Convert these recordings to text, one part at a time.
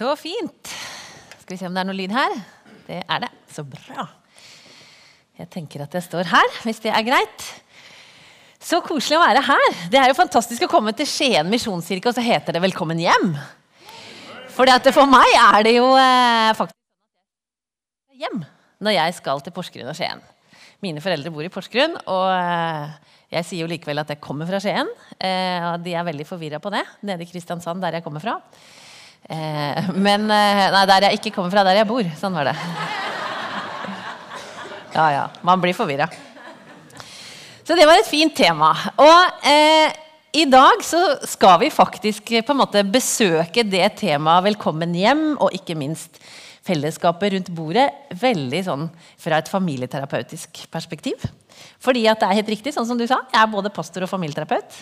Så fint. Skal vi se om det er noe lyd her. Det er det. Så bra. Jeg tenker at jeg står her, hvis det er greit. Så koselig å være her. Det er jo fantastisk å komme til Skien misjonskirke, og så heter det 'Velkommen hjem'. For for meg er det jo eh, faktisk hjem når jeg skal til Porsgrunn og Skien. Mine foreldre bor i Porsgrunn, og eh, jeg sier jo likevel at jeg kommer fra Skien. Eh, de er veldig forvirra på det, nede i Kristiansand, der jeg kommer fra. Eh, men Nei, der jeg ikke kommer fra, der jeg bor. Sånn var det. Ja, ja. Man blir forvirra. Så det var et fint tema. Og eh, i dag så skal vi faktisk på en måte besøke det temaet 'Velkommen hjem', og ikke minst fellesskapet rundt bordet veldig sånn fra et familieterapeutisk perspektiv. Fordi at det er helt riktig, sånn som du sa, jeg er både pastor og familieterapeut.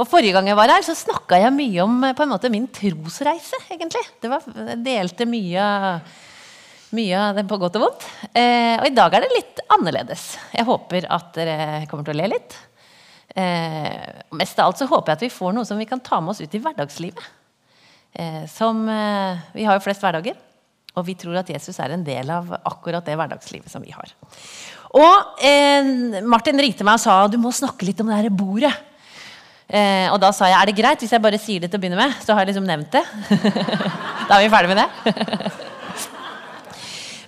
Og Forrige gang jeg var her, så snakka jeg mye om på en måte min trosreise. egentlig. Det var, jeg delte mye, mye av det på godt og vondt. Eh, og i dag er det litt annerledes. Jeg håper at dere kommer til å le litt. Eh, mest av alt så håper jeg at vi får noe som vi kan ta med oss ut i hverdagslivet. Eh, som, eh, vi har jo flest hverdager. Og vi tror at Jesus er en del av akkurat det hverdagslivet som vi har. Og eh, Martin ringte meg og sa du må snakke litt om det her bordet. Eh, og da sa jeg er det greit hvis jeg bare sier det til å begynne med. Så har jeg liksom nevnt det. da er vi ferdig med det.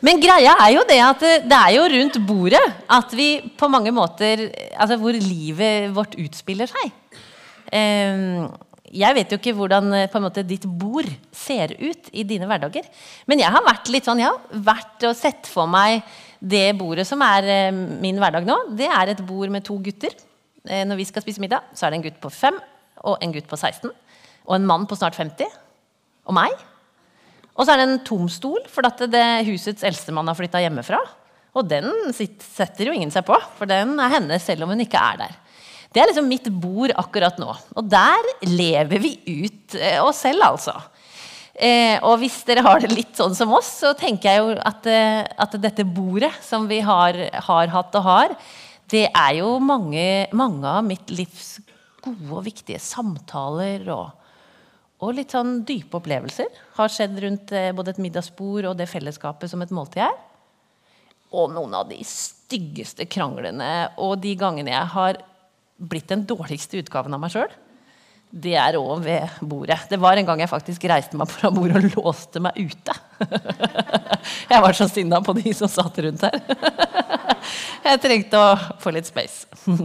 Men greia er jo det at det er jo rundt bordet at vi på mange måter Altså hvor livet vårt utspiller seg. Eh, jeg vet jo ikke hvordan eh, måte, ditt bord ser ut i dine hverdager. Men jeg har vært litt sånn, ja, vært og sett for meg det bordet som er eh, min hverdag nå. Det er et bord med to gutter. Eh, når vi skal spise middag, så er det en gutt på fem og en gutt på 16. Og en mann på snart 50. Og meg. Og så er det en tom stol, for at det husets eldstemann har flytta hjemmefra. Og den setter jo ingen seg på, for den er hennes selv om hun ikke er der. Det er liksom mitt bord akkurat nå. Og der lever vi ut eh, oss selv, altså. Eh, og hvis dere har det litt sånn som oss, så tenker jeg jo at, eh, at dette bordet som vi har, har, hatt og har, det er jo mange, mange av mitt livs gode og viktige samtaler og, og litt sånn dype opplevelser har skjedd rundt eh, både et middagsbord og det fellesskapet som et måltid er. Og noen av de styggeste kranglene og de gangene jeg har blitt den dårligste utgaven av meg sjøl, det er òg ved bordet. Det var en gang jeg faktisk reiste meg fra bordet og låste meg ute. Jeg var så sinna på de som satt rundt her. Jeg trengte å få litt space.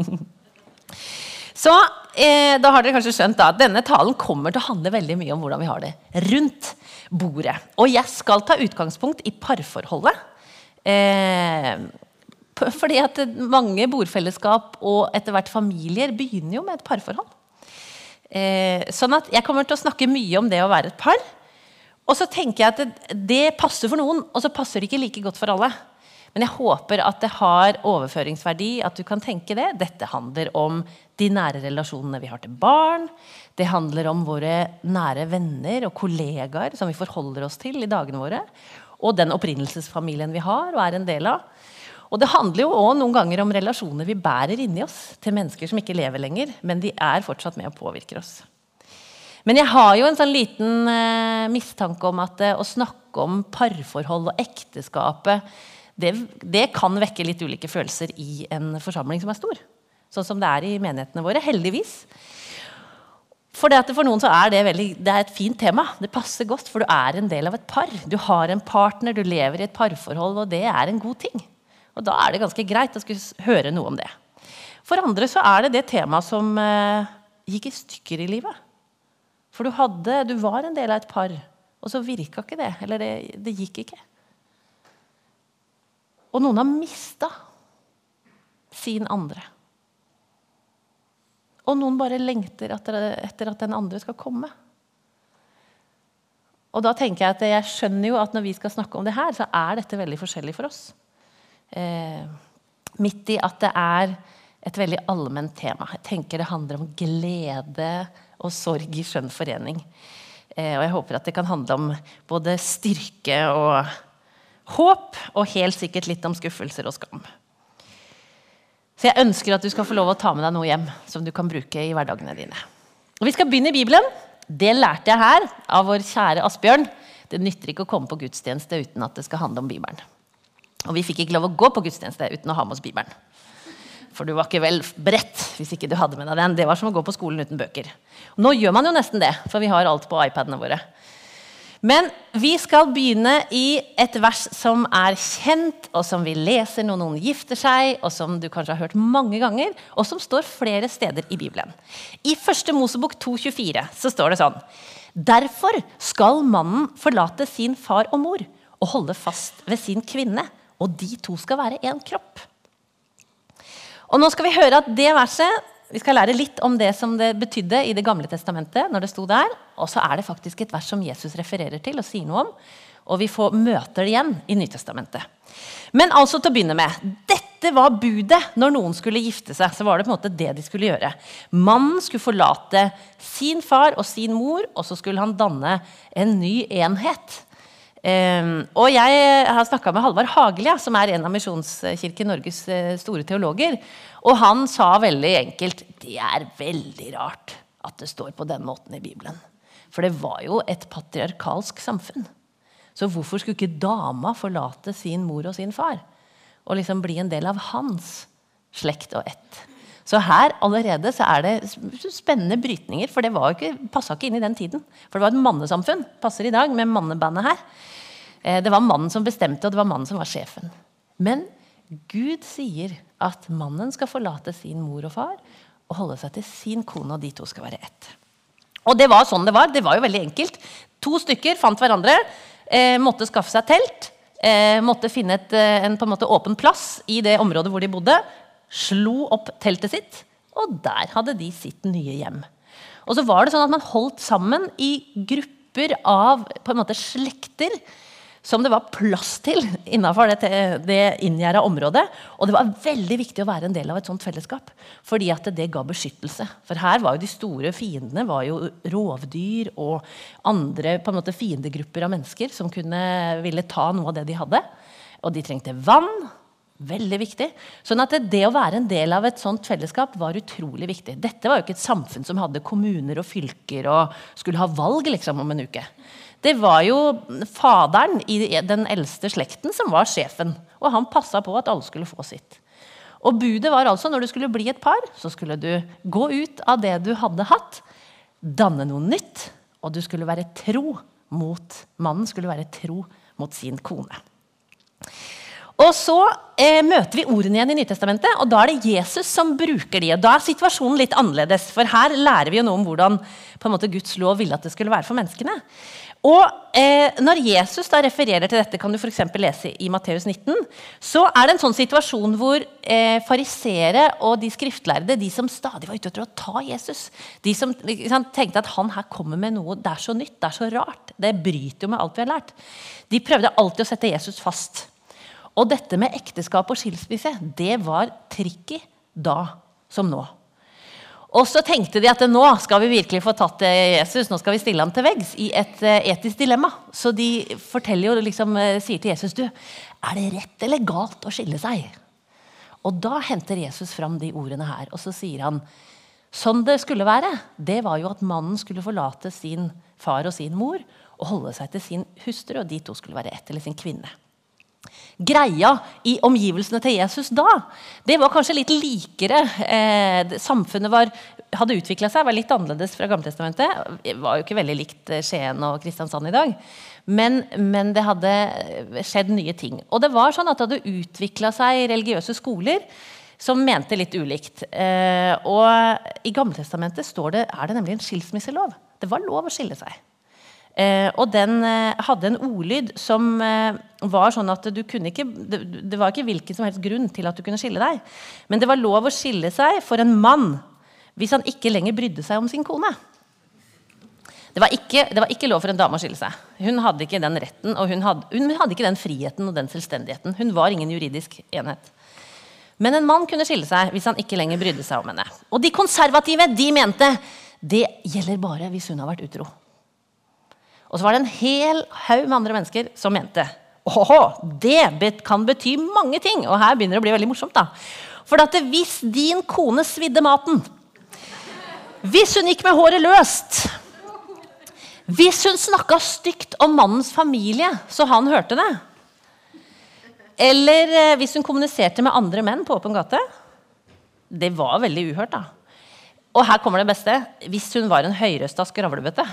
Så eh, da har dere kanskje skjønt at denne talen kommer til å handle veldig mye om hvordan vi har det rundt bordet. Og jeg skal ta utgangspunkt i parforholdet. Eh, fordi at mange bordfellesskap og etter hvert familier begynner jo med et parforhold. Eh, sånn at jeg kommer til å snakke mye om det å være et par. Og så tenker jeg at det, det, passer for noen, og så passer det ikke like godt for alle. Men jeg håper at det har overføringsverdi, at du kan tenke det. Dette handler om de nære relasjonene vi har til barn. Det handler om våre nære venner og kollegaer som vi forholder oss til i dagene våre. Og den opprinnelsesfamilien vi har og er en del av. Og det handler jo også noen ganger om relasjoner vi bærer inni oss til mennesker som ikke lever lenger, men de er fortsatt med og påvirker oss. Men jeg har jo en sånn liten eh, mistanke om at eh, å snakke om parforhold og ekteskapet det, det, kan vekke litt ulike følelser i en forsamling som er stor. Sånn som det er i menighetene våre. Heldigvis. For, for noen så er det, veldig, det er et fint tema. Det passer godt, for du er en del av et par. Du har en partner, du lever i et parforhold, og det er en god ting. Og da er det ganske greit å skulle høre noe om det. For andre så er det det temaet som eh, gikk i stykker i livet. For du, hadde, du var en del av et par, og så virka ikke det. Eller det, det gikk ikke. Og noen har mista sin andre. Og noen bare lengter etter, at den andre skal komme. Og da tenker Jeg at jeg skjønner jo at når vi skal snakke om det her, så er dette veldig forskjellig for oss midt i at det er et veldig allment tema. Jeg tenker det handler om glede og sorg i skjønn forening. Eh, og jeg håper at det kan handle om både styrke og håp, og helt sikkert litt om skuffelser og skam. Så jeg ønsker at du skal få lov å ta med deg noe hjem som du kan bruke i hverdagene dine. Og Vi skal begynne i Bibelen. Det lærte jeg her av vår kjære Asbjørn det nytter ikke å komme på gudstjeneste uten at det skal handle om Bibelen. Og vi fikk ikke lov å gå på gudstjeneste uten å ha med oss Bibelen. For du var ikke vel beredt hvis ikke du hadde med deg den. Det var som å gå på skolen uten bøker. Nå gjør man jo nesten det, for vi har alt på iPadene våre. Men vi skal begynne i et vers som er kjent, og som vi leser når noen gifter seg, og som du kanskje har hørt mange ganger, og som står flere steder i Bibelen. I 1. Mosebok 2,24 så står det sånn Derfor skal mannen forlate sin far og mor og holde fast ved sin kvinne, og de to skal være én kropp. Og nå skal vi høre at det verset vi skal lære litt om det som det betydde i Det gamle testamentet. når det sto der, Og så er det faktisk et vers som Jesus refererer til og sier noe om. Og vi får møter igjen i Nytestamentet. Men altså til å begynne med, dette var budet når noen skulle gifte seg. så var det på en måte det de skulle gjøre. Mannen skulle forlate sin far og sin mor, og så skulle han danne en ny enhet. Um, og jeg har snakka med Halvard Hagelia, som er en av Misjonskirken Norges uh, store teologer. Og han sa veldig enkelt det er veldig rart at det står på den måten i Bibelen. For det var jo et patriarkalsk samfunn. Så hvorfor skulle ikke dama forlate sin mor og sin far? Og liksom bli en del av hans slekt og ett. Så her allerede så er det spennende brytninger, for det var ikke, passa ikke inn i den tiden. For det var et mannesamfunn. Passer i dag med mannebandet her. Eh, det var mannen som bestemte, og det var mannen som var sjefen. Men Gud sier at mannen skal forlate sin mor og far og holde seg til sin kone, og de to skal være ett. Og det var sånn det var. Det var jo veldig enkelt. To stykker fant hverandre, eh, måtte skaffe seg telt. Eh, måtte finne et, en en måte åpen plass i det området hvor de bodde. Slo opp teltet sitt, og der hadde de sitt nye hjem. Og så var det sånn at Man holdt sammen i grupper av måte slekter som det var plass til innenfor det, det inngjerda området. Og det var veldig viktig å være en del av et sånt fellesskap. Fordi at det ga beskyttelse. For her var jo de store fiendene var jo rovdyr og andre på en måte fiendegrupper av mennesker som kunne ville ta noe av det de hadde. Og de trengte vann. Veldig viktig. Sånn at det å være en del av et sånt fellesskap var utrolig viktig. Dette var jo ikke et samfunn som hadde kommuner og fylker og skulle ha valg liksom om en uke. Det var jo faderen i den eldste slekten som var sjefen. Og han passa på at alle skulle få sitt. Og budet var altså når du skulle bli et par, så skulle du gå ut av det du hadde hatt, danne noe nytt, og du skulle være tro mot Mannen skulle være tro mot sin kone. Og så eh, møter vi ordene igjen i Nytestamentet, og da er det Jesus som bruker de. og Da er situasjonen litt annerledes, for her lærer vi jo noe om hvordan på en måte, Guds lov ville at det skulle være for menneskene. Og eh, Når Jesus da refererer til dette, kan du for lese i Matteus 19, så er det en sånn situasjon hvor eh, farisere og de skriftlærde, de som stadig var ute etter å ta Jesus, de som liksom, tenkte at han her kommer med noe det er så nytt, det er så rart, det bryter jo med alt vi har lært, de prøvde alltid å sette Jesus fast. Og dette med ekteskap og skilsmisse, det var tricky da som nå. Og så tenkte de at nå skal vi virkelig få tatt Jesus, nå skal vi stille ham til veggs i et eh, etisk dilemma. Så de forteller jo, liksom, eh, sier til Jesus du, er det rett eller galt å skille seg. Og da henter Jesus fram de ordene her, og så sier han sånn det skulle være, det var jo at mannen skulle forlate sin far og sin mor og holde seg til sin hustru, og de to skulle være ett, eller sin kvinne greia i omgivelsene til Jesus da, det var kanskje litt likere. Eh, samfunnet var, hadde utvikla seg, var litt annerledes fra Gammeltestamentet. Det var jo ikke veldig likt eh, Skien og Kristiansand i dag. Men, men, det hadde skjedd nye ting. Og det var sånn at det hadde utvikla seg religiøse skoler som mente litt ulikt. Eh, og i Gammeltestamentet er det nemlig en skilsmisselov. Det var lov å skille seg. Eh, og den eh, hadde en ordlyd som eh, var sånn at du kunne ikke det, det, var ikke hvilken som helst grunn til at du kunne skille deg. Men det var lov å skille seg for en mann hvis han ikke lenger brydde seg om sin kone. Det var, ikke, det var ikke lov for en dame å skille seg. Hun hadde ikke den retten og hun hadde, hun hadde ikke den friheten og den selvstendigheten. Hun var ingen juridisk enhet. Men en mann kunne skille seg hvis han ikke lenger brydde seg om henne. Og de konservative de mente det gjelder bare hvis hun har vært utro. Og så var det en hel haug med andre mennesker som mente Åhå, det kan bety mange ting. Og her begynner det å bli veldig morsomt. da. For at hvis din kone svidde maten Hvis hun gikk med håret løst Hvis hun snakka stygt om mannens familie, så han hørte det Eller eh, hvis hun kommuniserte med andre menn på åpen gate Det var veldig uhørt, da. Og her kommer det beste. Hvis hun var en høyrøsta skravlebøtte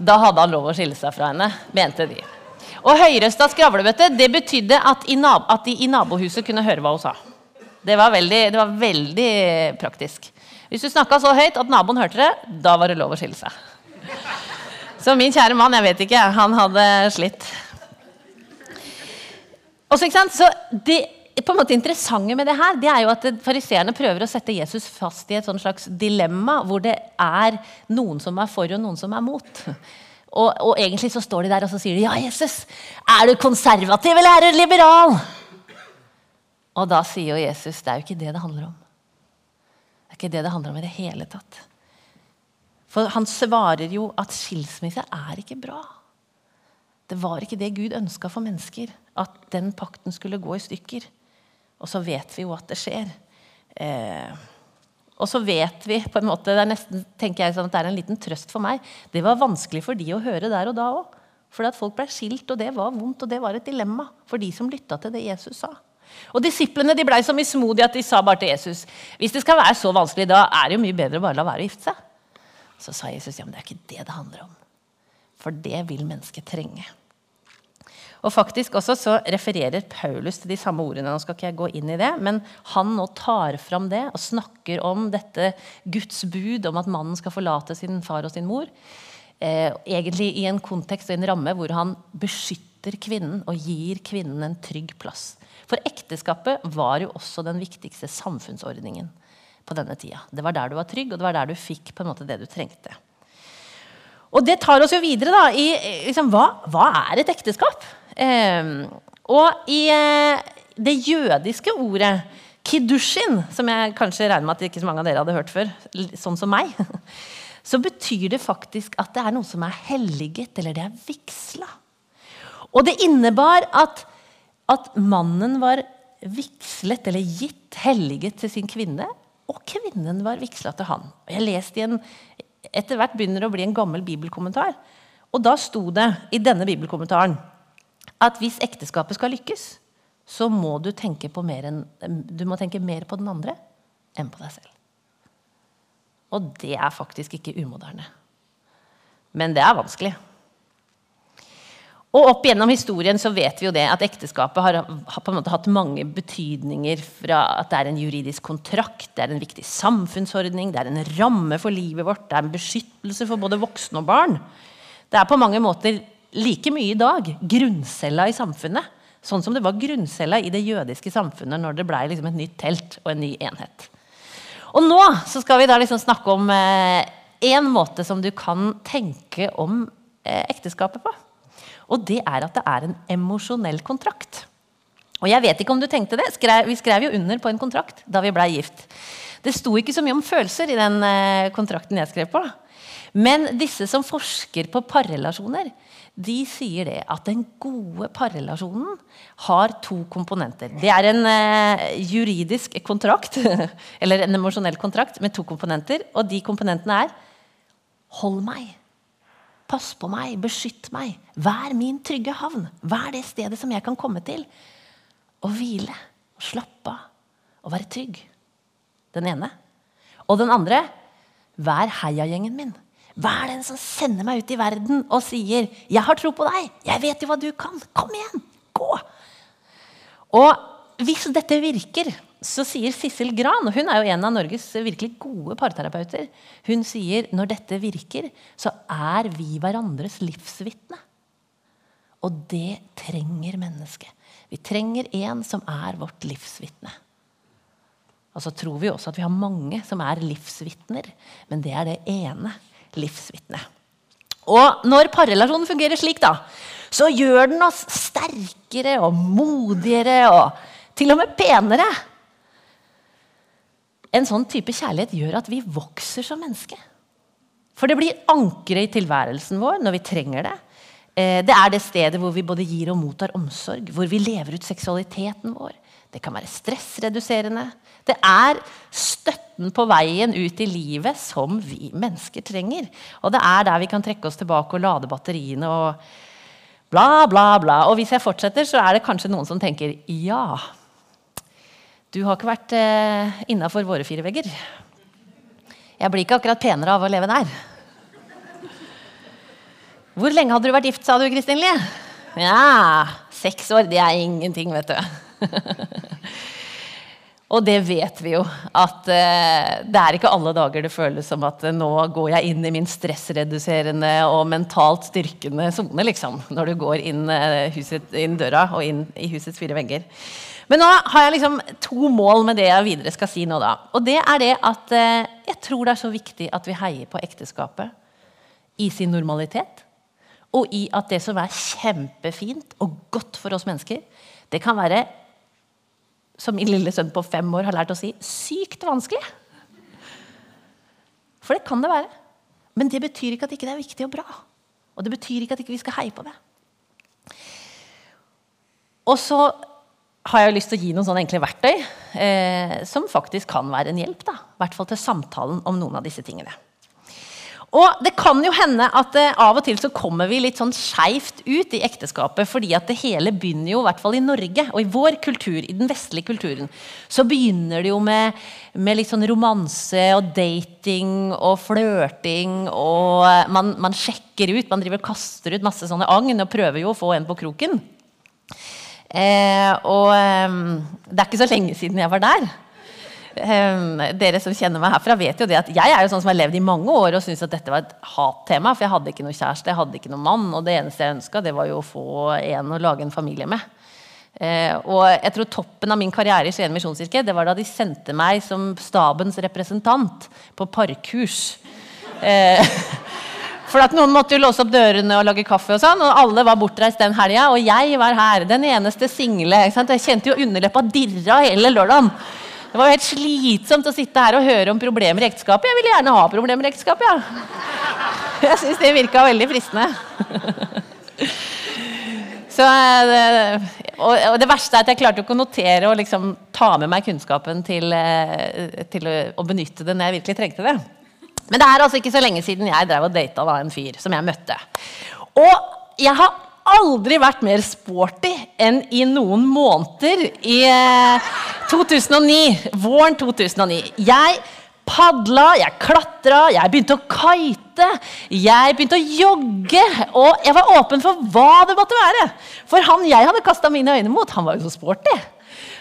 Da hadde han lov å skille seg fra henne, mente de. Og høyrøsta skravlebøtte det betydde at, at, de i nabohuset kunne høre hva hun sa. Det var veldig, det var veldig praktisk. Hvis du snakka så høyt at naboen hørte det, da var det lov å skille seg. Så min kjære mann, jeg vet ikke, han hadde slitt. Og så, ikke sant? Så det på en måte interessante med det her, det er jo at fariseerne prøver å sette Jesus fast i et slags dilemma hvor det er noen som er for, og noen som er mot. Og, og, egentlig så står de der og så sier de, ja, Jesus, er du konservativ eller er du liberal? Og da sier jo Jesus det er jo ikke det det handler om. Det er ikke det det handler om i det hele tatt. For han svarer jo at skilsmisse er ikke bra. Det var ikke det Gud ønska for mennesker. At den pakten skulle gå i stykker. Og så vet vi jo at det skjer. Eh, og så vet vi på en måte, Det er nesten, tenker jeg sånn at det er en liten trøst for meg. Det var vanskelig for de å høre der og da òg. Fordi at folk ble skilt, og det var vondt, og det var et dilemma for de som lytta til det Jesus sa. Og Disiplene de ble så mismodige at de sa bare til Jesus hvis det skal være så vanskelig, da er det jo mye bedre å bare la være å gifte seg. Så sa Jesus ja, men det er ikke det det handler om. For det vil mennesket trenge. Og faktisk også så refererer Paulus til de samme ordene. Nå skal ikke jeg gå inn i det, Men han nå tar fram det og snakker om dette Guds bud om at mannen skal forlate sin far og sin mor. Eh, egentlig i en kontekst og en ramme hvor han beskytter kvinnen og gir kvinnen en trygg plass. For ekteskapet var jo også den viktigste samfunnsordningen på denne tida. Det var der du var trygg, og det var der du fikk på en måte det du trengte. Og det tar oss jo videre da, i liksom, hva, hva er et ekteskap? Ehm, og i eh, det jødiske ordet kiddushin, som jeg kanskje regner med at ikke så mange av dere hadde hørt før, sånn som meg, så betyr det faktisk at det er noe som er helliget, eller det er vigsla. Og det innebar at, at mannen var vigslet, eller gitt, helliget til sin kvinne, og kvinnen var vigsla til han. Jeg leste i en, Etter hvert begynner det å bli en gammel bibelkommentar. Og da sto det i denne bibelkommentaren at hvis ekteskapet skal lykkes, så må du tenke, på mer enn, du må tenke mer på den andre enn på deg selv. Og det er faktisk ikke umoderne. Men det er vanskelig. Og opp gjennom historien så vet vi jo det at ekteskapet har, har, på en måte hatt mange betydninger fra at det er en juridisk kontrakt, det er en viktig samfunnsordning, det er en ramme for livet vårt, det er en beskyttelse for både voksne og barn. Det er på mange måter like mye i dag grunncella i samfunnet. Sånn som det var grunncella i det jødiske samfunnet når det ble liksom et nytt telt og en ny enhet. Og nå skal vi liksom snakke om én eh, måte som du kan tenke om eh, ekteskapet på. Og det er at det er en emosjonell kontrakt. Og jeg vet ikke om du tenkte det. Skrev, vi skrev jo under på en kontrakt da vi blei gift. Det sto ikke så mye om følelser i den eh, kontrakten jeg skrev på. Men disse som forsker på parrelasjoner, de sier det at den gode parrelasjonen har to komponenter. Det er en eh, juridisk kontrakt, eller en emosjonell kontrakt, med to komponenter. Og de komponentene er Hold meg. Pass på meg. Beskytt meg. Vær min trygge havn. Vær det stedet som jeg kan komme til. Og hvile. Og slappe av. Og være trygg. Den ene. Og den andre Vær heiagjengen min. Hva er den som sender meg ut i verden og sier 'Jeg har tro på deg. Jeg vet jo hva du kan. Kom igjen. Gå.' Og hvis dette virker, så sier Sissel Gran, og hun er jo en av Norges virkelig gode parterapeuter, hun sier når dette virker, så er vi hverandres livsvitne. Og det trenger mennesket. Vi trenger en som er vårt livsvitne. Og så tror vi også at vi har mange som er livsvitner, men det er det ene livsvitne. Og når parrelasjonen fungerer slik, da, så gjør den oss sterkere og modigere og til og med penere. En sånn type kjærlighet gjør at vi vokser som menneske. For det blir ankeret i tilværelsen vår når vi trenger det. Eh, det er det stedet hvor vi både gir og mottar omsorg, hvor vi lever ut seksualiteten vår. Det kan være stressreduserende. Det er støtten på veien ut i livet som vi mennesker trenger. Og det er der vi kan trekke oss tilbake og lade batteriene og bla, bla, bla. Og hvis jeg fortsetter, så er det kanskje noen som tenker ja. Du har ikke vært eh, innafor våre fire vegger. Jeg blir ikke akkurat penere av å leve der. Hvor lenge hadde du vært gift, sa du, Kristin Lie? Ja, seks år. Det er ingenting, vet du. Og det vet vi jo, at uh, det er ikke alle dager det føles som at uh, nå går jeg inn i min stressreduserende og mentalt styrkende sone, liksom. Når du går inn, uh, huset, inn, døra og inn i husets fire vegger. Men nå har jeg liksom to mål med det jeg videre skal si nå, da. Og det er det at jeg tror det er så viktig at vi heier på ekteskapet i sin normalitet. Og i at det som er kjempefint og godt for oss mennesker, det kan være som min lille sønn på fem år har lært å si, sykt vanskelig. For det kan det være. Men det betyr ikke at ikke det er viktig og bra. Og det betyr ikke at ikke vi skal heie på det. Og så har jeg lyst til å gi noen sånne enkle verktøy eh, som faktisk kan være en hjelp. da, I hvert fall til samtalen om noen av disse tingene. Og det kan jo hende at uh, av og til så kommer vi litt sånn skeivt ut i ekteskapet. fordi at det hele begynner jo, i hvert fall i Norge og i vår kultur, i den vestlige kulturen, så begynner det jo med, med litt sånn romanse og dating og flørting. Og uh, man, man, sjekker ut, man driver og kaster ut masse sånne agn og prøver jo å få en på kroken. Eh, og eh, det er ikke så lenge siden jeg var der. Um, dere som kjenner meg herfra, vet jo det at jeg er jo sånn som har levd i mange år og syns at dette var et hattema. For jeg hadde ikke noe kjæreste, jeg hadde ikke noen mann, og det eneste jeg ønska, det var jo å få en å lage en familie med. Uh, og jeg tror toppen av min karriere i Skien misjonskirke det var da de sendte meg som stabens representant på parkurs. Uh, for at Noen måtte jo låse opp dørene og lage kaffe, og sånn, og alle var bortreist den helga. Og jeg var her, den eneste single. Jeg kjente jo underleppa dirra hele lørdagen. Det var jo helt slitsomt å sitte her og høre om problemer i ekteskapet. Jeg ville gjerne ha problemer i ekteskapet, ja. Jeg syns det virka veldig fristende. Så, eh, og det verste er at jeg klarte ikke å notere og liksom ta med meg kunnskapen til, eh, til å benytte det når jeg virkelig trengte det. Men det er altså ikke så lenge siden jeg drev og data en fyr som jeg møtte. Og jeg har aldri vært mer sporty enn i noen måneder i 2009. Eh, våren 2009. Jeg padla, jeg klatra, jeg begynte å kite, jeg begynte å jogge. Og jeg var åpen for hva det måtte være. For han jeg hadde kasta mine øyne mot, han var jo så sporty.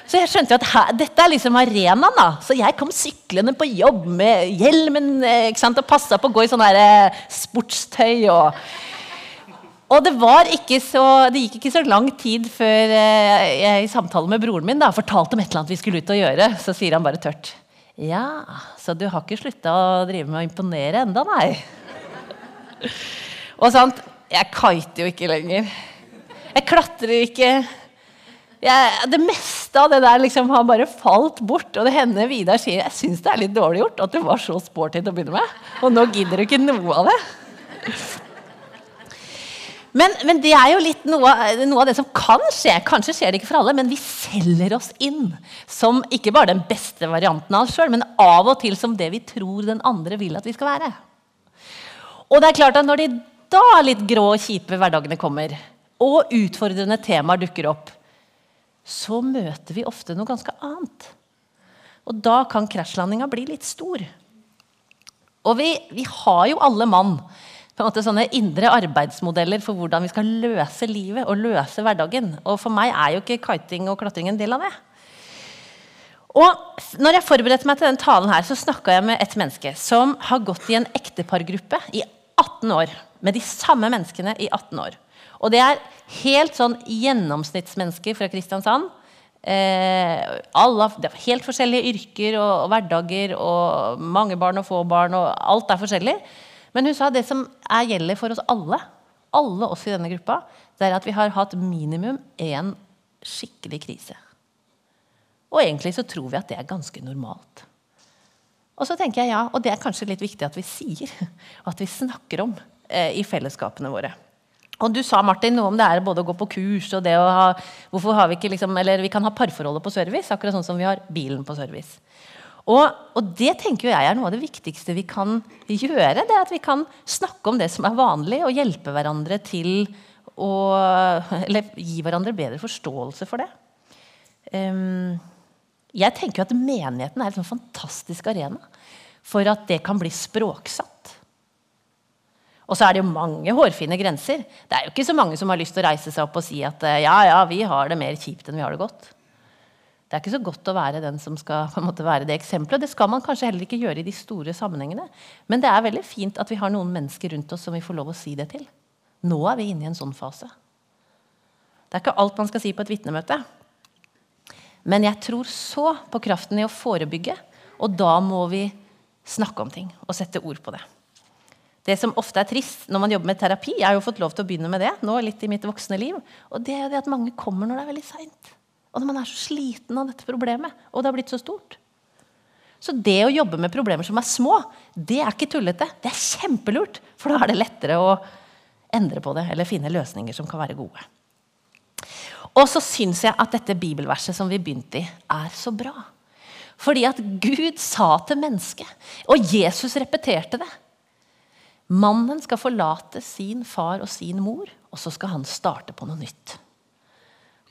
Så jeg skjønte at her, dette er liksom arenaen. da. Så jeg kom syklende på jobb med hjelmen eh, ikke sant, og passa på å gå i sånn eh, sportstøy. og og det, så, det, gikk ikke så lang tid før eh, jeg i samtale med broren min da, fortalte om et eller annet vi skulle ut og gjøre. Så sier han bare tørt Ja, så du har ikke slutta å drive med å imponere enda, nei? og sant, jeg kiter jo ikke lenger. Jeg klatrer ikke. Jeg, det meste av det der liksom har bare falt bort. Og det hender Vidar sier jeg syns det er litt dårlig gjort at du var så sporty til å begynne med. Og nå gidder du ikke noe av det. Men, men, det er jo litt noe, noe, av det som kan skje. Kanskje skjer det ikke for alle, men vi selger oss inn som ikke bare den beste varianten av oss sjøl, men av og til som det vi tror den andre vil at vi skal være. Og det er klart at når de da litt grå og kjipe hverdagene kommer, og utfordrende temaer dukker opp, så møter vi ofte noe ganske annet. Og da kan krasjlandinga bli litt stor. Og vi, vi har jo alle mann på en måte sånne indre arbeidsmodeller for hvordan vi skal løse livet og løse hverdagen. Og for meg er jo ikke kiting og klatring en del av det. Og når jeg forberedte meg til den talen her, så snakka jeg med et menneske som har gått i en ektepargruppe i 18 år. Med de samme menneskene i 18 år. Og det er helt sånn gjennomsnittsmennesker fra Kristiansand. Eh, alle, det er helt forskjellige yrker og, og hverdager og mange barn og få barn. og Alt er forskjellig. Men hun sa det som er gjelder for oss alle, alle oss i denne gruppa, det er at vi har hatt minimum én skikkelig krise. Og egentlig så tror vi at det er ganske normalt. Og så tenker jeg ja, og det er kanskje litt viktig at vi sier, og at vi snakker om eh, i fellesskapene våre. Og du sa Martin, noe om det er både å gå på kurs og det å ha hvorfor har Vi ikke liksom, eller vi kan ha parforholdet på service, akkurat sånn som vi har bilen på service. Og, og, det tenker jeg er noe av det viktigste vi kan gjøre. det At vi kan snakke om det som er vanlig, og hjelpe hverandre til å Eller gi hverandre bedre forståelse for det. Um, jeg tenker at menigheten er en sånn fantastisk arena for at det kan bli språksatt. Og så er det jo mange hårfine grenser. Det er jo ikke så mange som har lyst til å reise seg opp og si at ja, ja, vi har det mer kjipt enn vi har det godt. Det er ikke så godt å være den som skal måte være det eksempelet. Det skal man kanskje heller ikke gjøre i de store sammenhengene. Men det er veldig fint at vi har noen mennesker rundt oss som vi får lov å si det til. Nå er vi inne i en sånn fase. Det er ikke alt man skal si på et vitnemøte. Men jeg tror så på kraften i å forebygge, og da må vi snakke om ting og sette ord på det. Det som ofte er trist når man jobber med terapi, jeg har jo fått lov til å begynne med det nå litt i mitt voksne liv, og det er det at mange kommer når det er veldig seint. Og når man er så sliten av dette problemet, og det har blitt så stort. Så det å jobbe med problemer som er små, det er ikke tullete. Det er kjempelurt, for da er det lettere å endre på det eller finne løsninger som kan være gode. Og så syns jeg at dette bibelverset som vi begynte i, er så bra. Fordi at Gud sa til mennesket, og Jesus repeterte det Mannen skal forlate sin far og sin mor, og så skal han starte på noe nytt.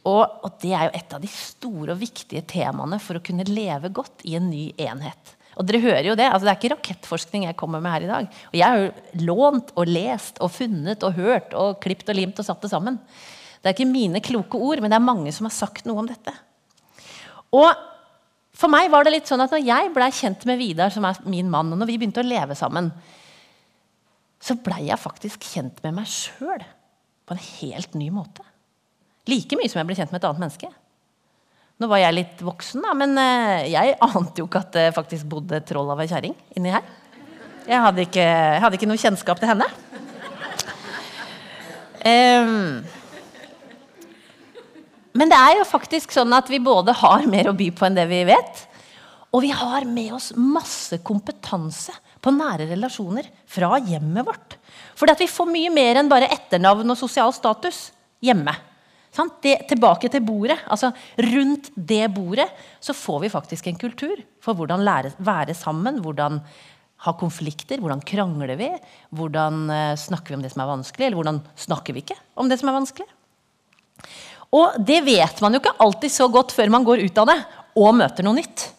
Og, og, Det er jo et av de store og viktige temaene for å kunne leve godt i en ny enhet. Og dere hører jo Det altså det er ikke rakettforskning jeg kommer med her i dag. Og Jeg har jo lånt og lest og funnet og hørt og klipt og limt og satt det sammen. Det er ikke mine kloke ord, men det er mange som har sagt noe om dette. Og for meg var det litt sånn at når jeg blei kjent med Vidar, som er min mann, og når vi begynte å leve sammen, så blei jeg faktisk kjent med meg sjøl på en helt ny måte. Like mye som jeg ble kjent med et annet menneske. Nå var jeg litt voksen, da, men eh, jeg ante jo ikke at det faktisk bodde et troll av ei kjerring inni her. Jeg hadde, ikke, jeg hadde, ikke, noe kjennskap til henne. Um, men det er jo faktisk sånn at vi både har mer å by på enn det vi vet. Og vi har med oss masse kompetanse på nære relasjoner fra hjemmet vårt. At vi får mye mer enn bare etternavn og sosial status hjemme. Det, tilbake til bordet. altså Rundt det bordet så får vi faktisk en kultur for hvordan lære, være sammen. Hvordan ha konflikter. Hvordan krangler vi? Hvordan uh, snakker vi om det som er vanskelig? Eller hvordan snakker vi ikke om det som er vanskelig? Og det vet man jo ikke alltid så godt før man går ut av det og møter noe nytt.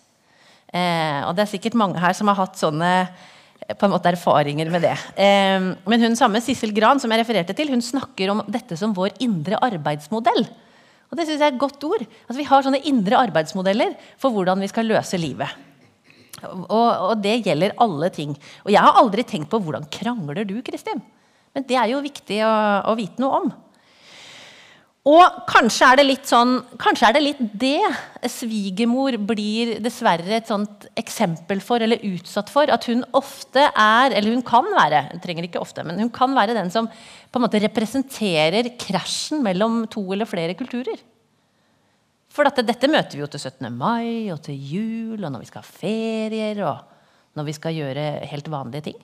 Eh, og det er sikkert mange her som har hatt sånne på en måte erfaringer med det. Ehm, men hun samme, Sissel Gran, som jeg refererte til, hun snakker om dette som vår indre arbeidsmodell. Og det synes jeg er et godt ord. At vi har sånne indre arbeidsmodeller for hvordan vi skal løse livet. Og, og, det gjelder alle ting. Og jeg har aldri tenkt på hvordan krangler du, Kristin? Men det er jo viktig å, å vite noe om. Og kanskje er det litt sånn, kanskje er det litt det svigermor blir dessverre et sånt eksempel for, eller utsatt for. At hun ofte er, eller hun kan være, hun trenger ikke ofte, men hun kan være den som på en måte representerer krasjen mellom to eller flere kulturer. For dette, dette møter vi jo til 17. mai og til jul, og når vi skal ha ferier, og når vi skal gjøre helt vanlige ting.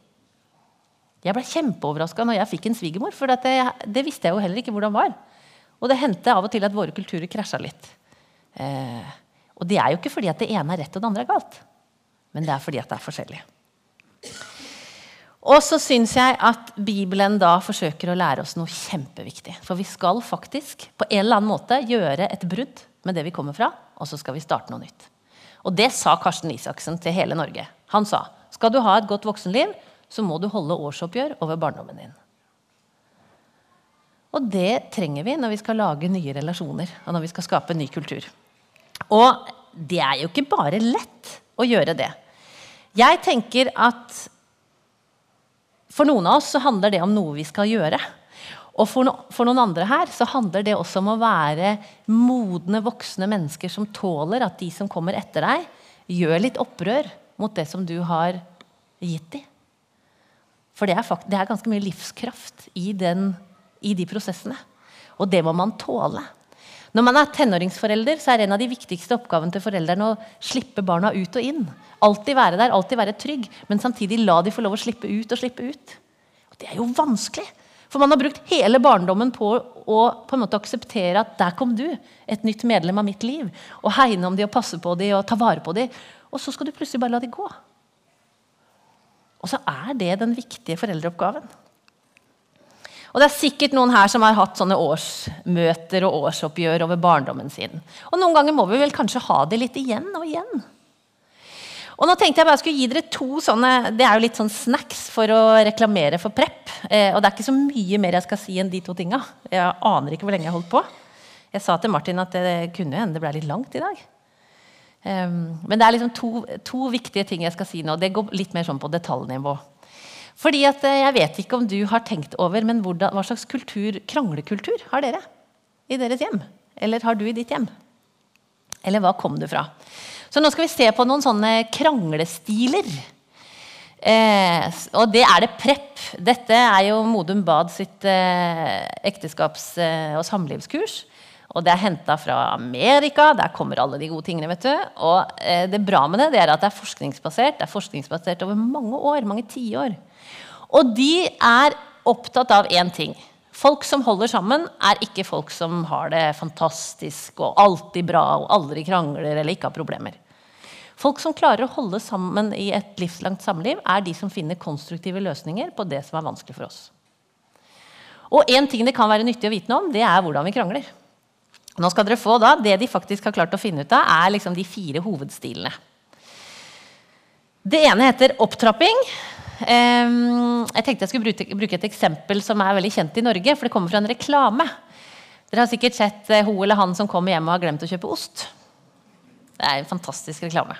Jeg ble kjempeoverraska når jeg fikk en svigermor, for det, det visste jeg jo heller ikke hvordan var. Og det hendte av og til at våre kulturer krasja litt. Eh, og det er jo ikke fordi at det ene er rett og det andre er galt, men det er fordi at det er forskjellig. Og så syns jeg at Bibelen da forsøker å lære oss noe kjempeviktig. For vi skal faktisk på en eller annen måte gjøre et brudd med det vi kommer fra, og så skal vi starte noe nytt. Og det sa Karsten Isaksen til hele Norge. Han sa skal du ha et godt voksenliv, så må du holde årsoppgjør over barndommen din. Og det trenger vi når vi skal lage nye relasjoner og når vi skal skape ny kultur. Og det er jo ikke bare lett å gjøre det. Jeg tenker at for noen av oss så handler det om noe vi skal gjøre. Og for, no for, noen andre her så handler det også om å være modne, voksne mennesker som tåler at de som kommer etter deg, gjør litt opprør mot det som du har gitt dem. For det er, det er ganske mye livskraft i den i de prosessene. Og det må man tåle. Når man er tenåringsforelder, så er en av de viktigste oppgavene til foreldrene å slippe barna ut og inn. Alltid være der, alltid være trygg, men samtidig la de få lov å slippe ut og slippe ut. Og det er jo vanskelig. For man har brukt hele barndommen på å på en måte akseptere at der kom du, et nytt medlem av mitt liv. Og hegne om de og passe på de og ta vare på de. Og så skal du plutselig bare la de gå. Og så er det den viktige foreldreoppgaven. Og det er sikkert noen her som har hatt sånne årsmøter og årsoppgjør over barndommen sin. Og noen ganger må vi vel kanskje ha det litt igjen og igjen. Og nå tenkte jeg bare skulle gi dere to sånne Det er jo litt sånn snacks for å reklamere for Prepp. Eh, og det er ikke så mye mer jeg skal si enn de to tinga. Jeg aner ikke hvor lenge jeg holdt på. Jeg sa til Martin at det kunne hende det ble litt langt i dag. Um, men det er liksom to, to, viktige ting jeg skal si nå. Det går litt mer sånn på detaljnivå. Fordi at eh, Jeg vet ikke om du har tenkt over, men hvordan, hva slags kultur, kranglekultur har dere i deres hjem? Eller har du i ditt hjem? Eller hva kom du fra? Så nå skal vi se på noen sånne kranglestiler. Eh, og det er det prep. Dette er jo Modum Bad sitt eh, ekteskaps- og samlivskurs. Og det er henta fra Amerika. Der kommer alle de gode tingene. vet du. Og eh, det bra med det, det er at det er forskningsbasert. Det er forskningsbasert over mange år. mange tiår. Og de er opptatt av én ting. Folk som holder sammen, er ikke folk som har det fantastisk og alltid bra og aldri krangler eller ikke har problemer. Folk som klarer å holde sammen i et livslangt samliv, er de som finner konstruktive løsninger på det som er vanskelig for oss. Og en ting det kan være nyttig å vite noe om, det er hvordan vi krangler. Nå skal dere få da, Det de faktisk har klart å finne ut av, er liksom de fire hovedstilene. Det ene heter opptrapping. Jeg tenkte jeg skulle bruke et eksempel som er veldig kjent i Norge. For det kommer fra en reklame. Dere har sikkert sett ho hun eller han som kommer hjem og har glemt å kjøpe ost. Det er en fantastisk reklame.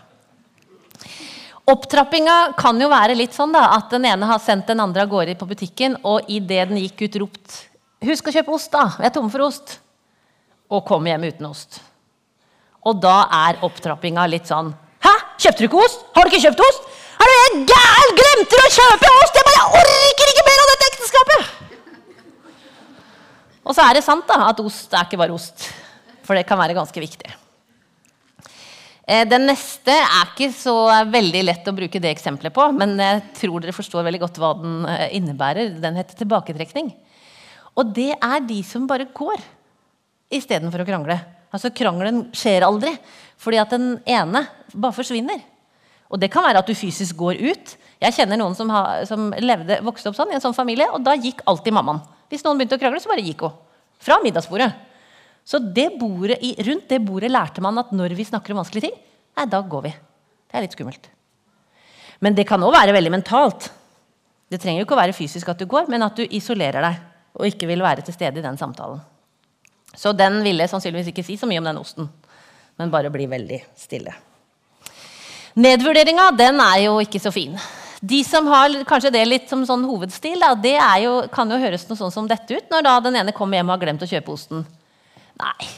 Opptrappinga kan jo være litt sånn da, at den ene har sendt den andre av gårde på butikken, og idet den gikk ut, ropt 'Husk å kjøpe ost, da! Vi er tomme for ost.' Og kommer hjem uten ost. Og da er opptrappinga litt sånn 'Hæ? Kjøpte du ikke ost? Har du ikke kjøpt ost?' 'Er du gæren? Glemte du å kjøpe ost?' Jeg bare orker ikke mer av dette ekteskapet! Og så er det sant da, at ost er ikke bare ost. For det kan være ganske viktig. Eh, den neste er ikke så veldig lett å bruke det eksempelet på, men jeg tror dere forstår veldig godt hva den eh, innebærer. Den heter tilbaketrekning. Og det er de som bare går istedenfor å krangle. Altså Krangelen skjer aldri fordi at den ene bare forsvinner. Og det kan være at du fysisk går ut. Jeg kjenner noen som, ha, som levde, vokste opp sånn i en sånn familie, og da gikk alltid mammaen. Hvis noen begynte å krangle, så bare gikk hun. Fra middagsbordet. Så det bordet, rundt det bordet lærte man at når vi snakker om vanskelige ting, nei, da går vi. Det er litt skummelt. Men det kan òg være veldig mentalt. Det trenger jo ikke å være fysisk at du går, men at du isolerer deg og ikke vil være til stede i den samtalen. Så den ville sannsynligvis ikke si så mye om den osten, men bare bli veldig stille. Nedvurderinga den er jo ikke så fin. De som har kanskje det litt som sånn hovedstil, da, det jo, kan jo høres noe sånn som dette ut når da den ene kommer hjem og har glemt å kjøpe osten. Nei.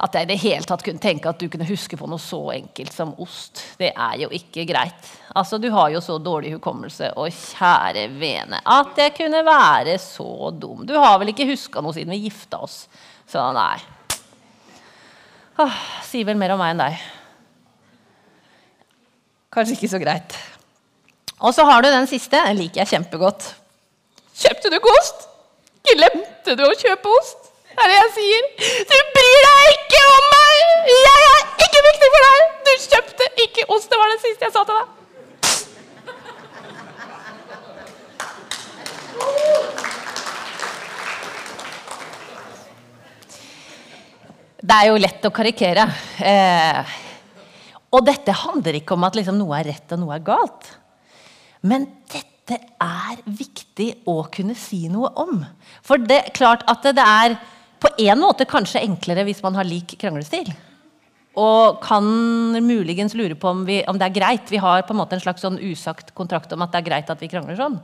At jeg i det hele tatt kunne tenke at du kunne huske på noe så enkelt som ost, det er jo ikke greit. Altså, Du har jo så dårlig hukommelse, og kjære vene, at jeg kunne være så dum. Du har vel ikke huska noe siden vi gifta oss? Så nei. Ah, sier vel mer om meg enn deg. Kanskje ikke så greit. Og så har du den siste. Den liker jeg kjempegodt. Kjøpte du ikke ost? Glemte du å kjøpe ost? Det er det jeg sier. Du bryr deg ikke om meg! Jeg er ikke viktig for deg! Du kjøpte ikke ost. Det var det siste jeg sa til deg. Det er jo lett å karikere. Eh, og dette handler ikke om at liksom noe er rett og noe er galt. Men dette er viktig å kunne si noe om. For det er klart at det er på en måte kanskje enklere hvis man har lik kranglestil. Og kan muligens lure på om, vi, om, det er greit. Vi har på en måte en slags sånn usagt kontrakt om at det er greit at vi krangler sånn.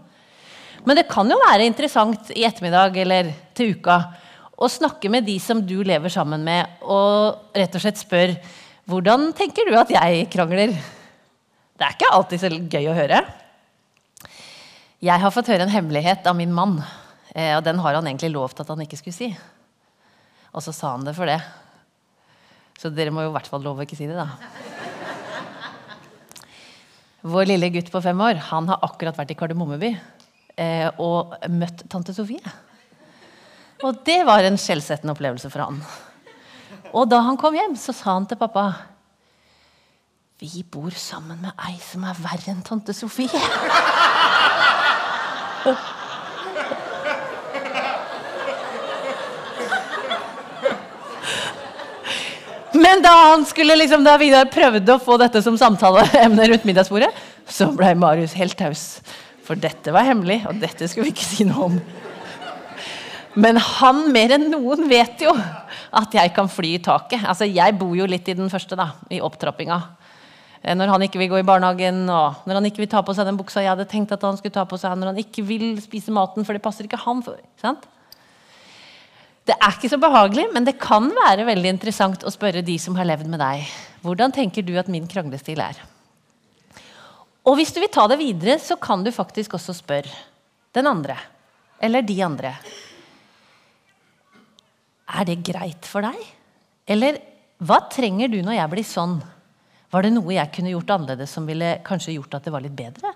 Men det kan jo være interessant i ettermiddag eller til uka å snakke med de som du lever sammen med, og rett og slett spør hvordan tenker du at jeg krangler. Det er ikke alltid så gøy å høre. Jeg har fått høre en hemmelighet av min mann, eh, og den har han egentlig lovt at han ikke skulle si. Og så sa han det for det. Så dere må jo i hvert fall love å ikke si det, da. Vår lille gutt på fem år han har akkurat vært i Kardemommeby eh, og møtt tante Sofie. Og det var en skjellsettende opplevelse for han. Og da han kom hjem, så sa han til pappa Vi bor sammen med ei som er verre enn tante Sofie. Men da liksom, da Vidar prøvde å få dette som samtaleemne rundt middagsbordet, så ble Marius helt taus. For dette var hemmelig, og dette skulle vi ikke si noe om. Men han mer enn noen vet jo at jeg kan fly i taket. Altså, Jeg bor jo litt i den første, da, i opptrappinga. Eh, når han ikke vil gå i barnehagen, og når han ikke vil ta på seg den buksa jeg hadde tenkt at han skulle ta på seg, når han ikke vil spise maten, for det passer ikke han for. Sant? Det er ikke så behagelig, men det kan være veldig interessant å spørre de som har levd med deg. Hvordan tenker du at min kranglestil er? Og hvis du vil ta det videre, så kan du faktisk også spørre den andre. Eller de andre. Er det greit for deg? Eller hva trenger du når jeg blir sånn? Var det noe jeg kunne gjort annerledes som ville kanskje gjort at det var litt bedre?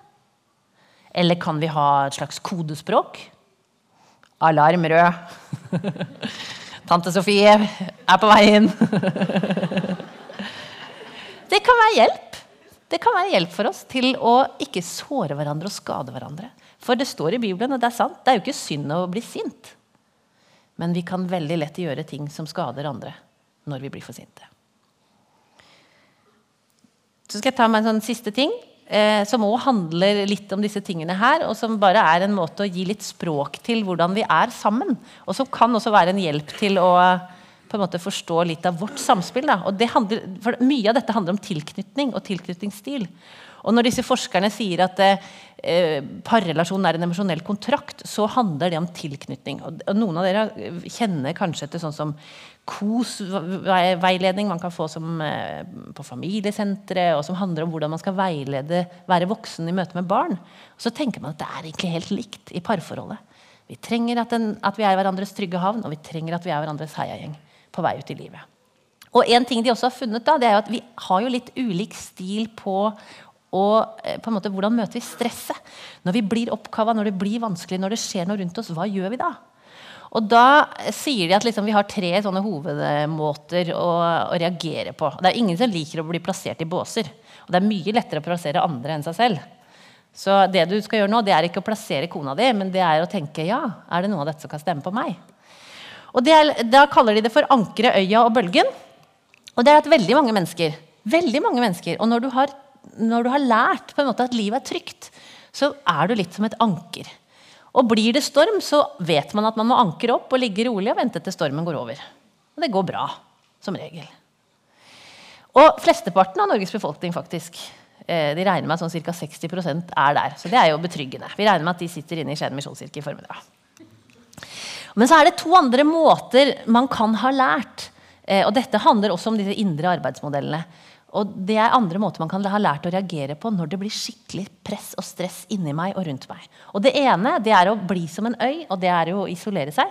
Eller kan vi ha et slags kodespråk? Alarm rød. Tante Sofie er på vei inn. det kan være hjelp. Det kan være hjelp for oss til å ikke såre hverandre og skade hverandre. For det står i Bibelen, og det er sant, det er jo ikke synd å bli sint. Men vi kan veldig lett gjøre ting som skader andre når vi blir for sinte. Så skal jeg ta meg en sånn siste ting, eh, som òg handler litt om disse tingene her. Og som bare er en måte å gi litt språk til hvordan vi er sammen. Og som kan også være en hjelp til å på en måte forstå litt av vårt samspill. Da. Og handler, for Mye av dette handler om tilknytning og tilknytningsstil. Og når disse forskerne sier at eh, parrelasjonen er en emosjonell kontrakt, så handler det om tilknytning. Og, noen av dere kjenner kanskje til sånn som KOS-veiledning man kan få som, eh, på familiesentre, og som handler om hvordan man skal veilede, være voksen i møte med barn. Og så tenker man at det er egentlig helt likt i parforholdet. Vi trenger at, den, at vi er hverandres trygge havn, og vi trenger at vi er hverandres heiagjeng på vei ut i livet. Og en ting de også har funnet da, det er jo at Vi har jo litt ulik stil på og eh, på en måte, hvordan møter vi stresset? Når vi blir oppkava, når det blir vanskelig, når det skjer noe rundt oss, hva gjør vi da? Og da sier de at liksom vi har tre sånne hovedmåter å, å, reagere på. Det er ingen som liker å bli plassert i båser. Og det er mye lettere å plassere andre enn seg selv. Så det du skal gjøre nå, det er ikke å plassere kona di, men det er å tenke ja, er det noe av dette som kan stemme på meg? Og er, Da kaller de det for ankeret, øya og bølgen. Og det er at veldig mange mennesker, veldig mange mennesker, og når du har når du har lært på en måte at livet er trygt, så er du litt som et anker. Og blir det storm, så vet man at man må ankre opp og ligge rolig og vente til stormen går over. Og det går bra, som regel. Og flesteparten av Norges befolkning faktisk, eh, de regner med at sånn ca. 60% er der. Så det er jo betryggende. Vi regner med at de sitter inne i Skien misjonskirke i formiddag. Men så er det to andre måter man kan ha lært. Eh, og dette handler også om disse indre arbeidsmodellene. Og det er andre måter man kan ha lært å reagere på når det blir skikkelig press og stress inni meg og rundt meg. Og Det ene det er å bli som en øy, og det er jo å isolere seg.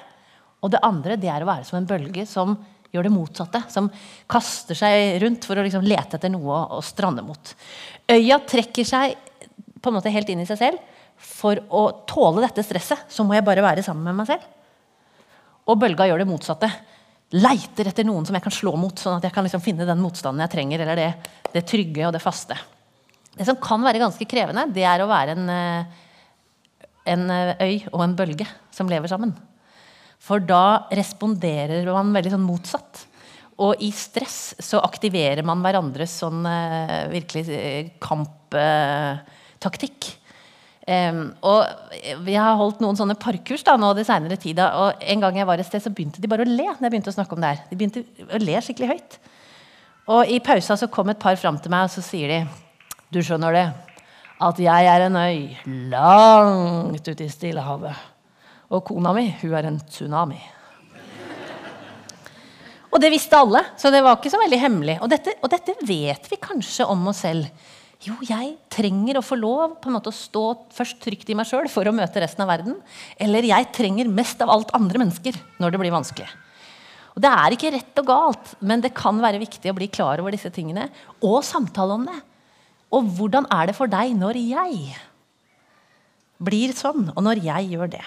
Og det andre det er å være som en bølge som gjør det motsatte. Som kaster seg rundt for å liksom lete etter noe å strande mot. Øya trekker seg på en måte helt inn i seg selv. For å tåle dette stresset så må jeg bare være sammen med meg selv. Og bølga gjør det motsatte leiter etter noen som jeg kan slå mot, sånn at jeg kan liksom finne den motstanden jeg trenger, eller det, det, trygge og det faste. Det som kan være ganske krevende, det er å være en, eh, en eh, øy og en bølge som lever sammen. For da responderer man veldig sånn motsatt. Og i stress så aktiverer man hverandres sånn uh, virkelig kamptaktikk. Um, og Vi har holdt noen sånne parkurs da, nå de senere tida, og en gang jeg var et sted, så begynte de bare å le. når jeg begynte å snakke om det her. De begynte å le skikkelig høyt. Og I pausa så kom et par fram til meg og så sier de Du skjønner det, at jeg er en øy langt ute i Stillehavet. Og kona mi, hun er en tsunami. Og det visste alle, så det var ikke så veldig hemmelig. Og dette, og dette vet vi kanskje om oss selv. Jo, jeg trenger å få lov på en måte å stå først trygt i meg sjøl for å møte resten av verden. Eller jeg trenger mest av alt andre mennesker når det blir vanskelig. Og Det er ikke rett og galt, men det kan være viktig å bli klar over disse tingene. Og samtale om det. Og hvordan er det for deg når jeg blir sånn, og når jeg gjør det?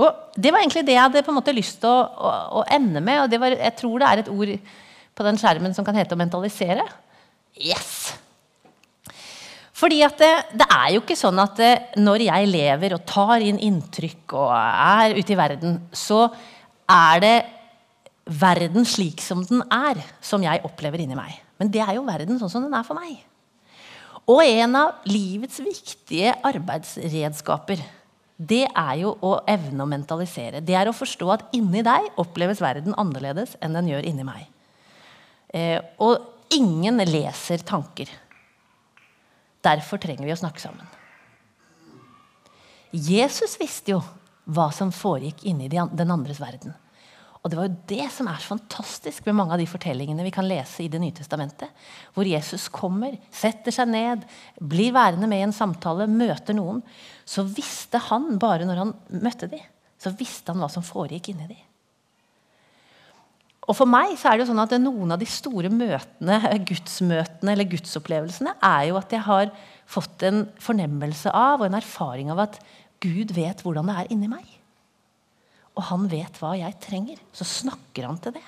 Og Det var egentlig det jeg hadde på en måte lyst til å, å, å ende med. og var, Jeg tror det er et ord på den skjermen som kan hete å mentalisere. Yes! Fordi at det, det, er jo ikke sånn at det, når jeg lever og tar inn inntrykk og er ute i verden, så er det verden slik som den er, som jeg opplever inni meg. Men det er jo verden sånn som den er for meg. Og en av livets viktige arbeidsredskaper det er jo å evne å mentalisere. Det er å forstå at inni deg oppleves verden annerledes enn den gjør inni meg. Eh, og ingen leser tanker. Derfor trenger vi å snakke sammen. Jesus visste jo hva som foregikk inni den andres verden. Og det var jo det som er fantastisk med mange av de fortellingene vi kan lese i Det nye testamentet. Hvor Jesus kommer, setter seg ned, blir værende med i en samtale, møter noen. Så visste han, bare når han møtte dem, så visste han hva som foregikk inni dem. Og for meg så er det jo sånn at Noen av de store møtene, gudsmøtene eller gudsopplevelsene er jo at jeg har fått en fornemmelse av og en erfaring av at Gud vet hvordan det er inni meg. Og han vet hva jeg trenger. Så snakker han til det.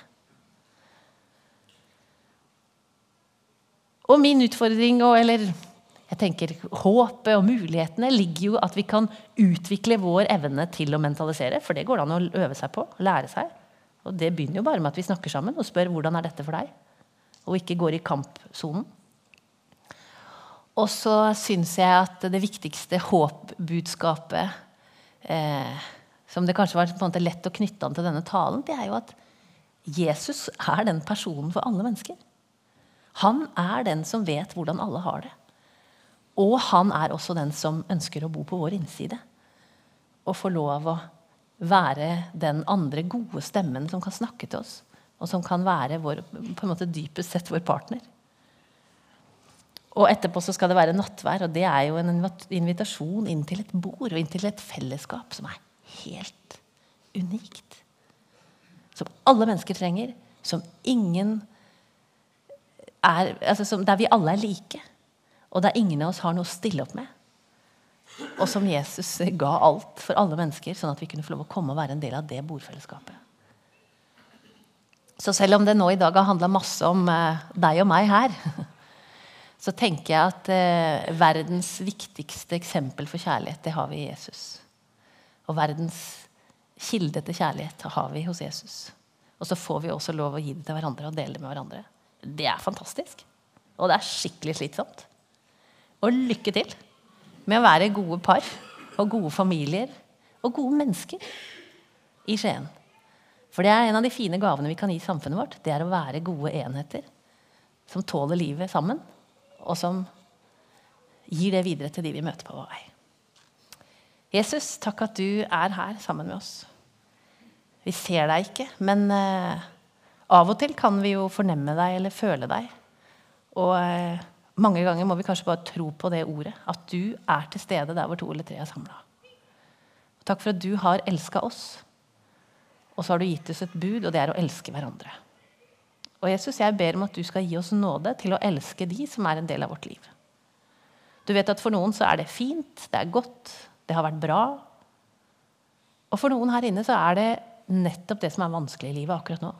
Og min utfordring, eller jeg tenker håpet og mulighetene, ligger jo at vi kan utvikle vår evne til å mentalisere. For det går det an å øve seg på. Lære seg. Og det begynner jo bare med at vi snakker sammen og spør hvordan er dette for deg. Og ikke går i kampsonen. Og så syns jeg at det viktigste håpbudskapet eh, som det kanskje var på en måte lett å knytte an til denne talen, det er jo at Jesus er den personen for alle mennesker. Han er den som vet hvordan alle har det. Og han er også den som ønsker å bo på vår innside. Og få lov å være den andre gode stemmen som kan snakke til oss. Og som kan være vår, på en måte dypest sett vår partner. Og etterpå så skal det være nattvær, og det er jo en invitasjon inn til et bord og inn til et fellesskap som er helt unikt. Som alle mennesker trenger. Som ingen er altså som, Der vi alle er like. Og der ingen av oss har noe å stille opp med. Og som Jesus ga alt for alle mennesker, sånn at vi kunne få lov å komme og være en del av det bordfellesskapet. Så selv om det nå i dag har handla masse om eh, deg og meg her, så tenker jeg at eh, verdens viktigste eksempel for kjærlighet, det har vi i Jesus. Og verdens kilde til kjærlighet har vi hos Jesus. Og så får vi også lov å gi det til hverandre og dele det med hverandre. Det er fantastisk. Og det er skikkelig slitsomt. Og lykke til med å være gode par og gode familier og gode mennesker i Skien. For det er en av de fine gavene vi kan gi samfunnet vårt. Det er å være gode enheter som tåler livet sammen, og som gir det videre til de vi møter på vår vei. Jesus, takk at du er her sammen med oss. Vi ser deg ikke, men uh, av og til kan vi jo fornemme deg eller føle deg. Og uh, mange ganger må vi kanskje bare tro på det ordet. At du er til stede der hvor to eller tre er samla. Takk for at du har elska oss. Og så har du gitt oss et bud, og det er å elske hverandre. Og Jesus, jeg ber om at du skal gi oss nåde til å elske de som er en del av vårt liv. Du vet at For noen så er det fint, det er godt, det har vært bra. Og for noen her inne så er det nettopp det som er vanskelig i livet akkurat nå.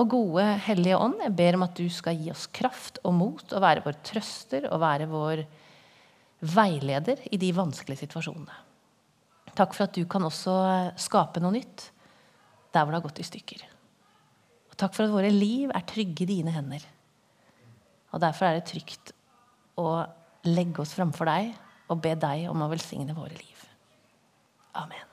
Og gode Hellige Ånd, jeg ber om at du skal gi oss kraft og mot og være vår trøster og være vår veileder i de vanskelige situasjonene. Takk for at du kan også skape noe nytt der hvor det har gått i stykker. Og takk for at våre liv er trygge i dine hender. Og derfor er det trygt å legge oss framfor deg og be deg om å velsigne våre liv. Amen.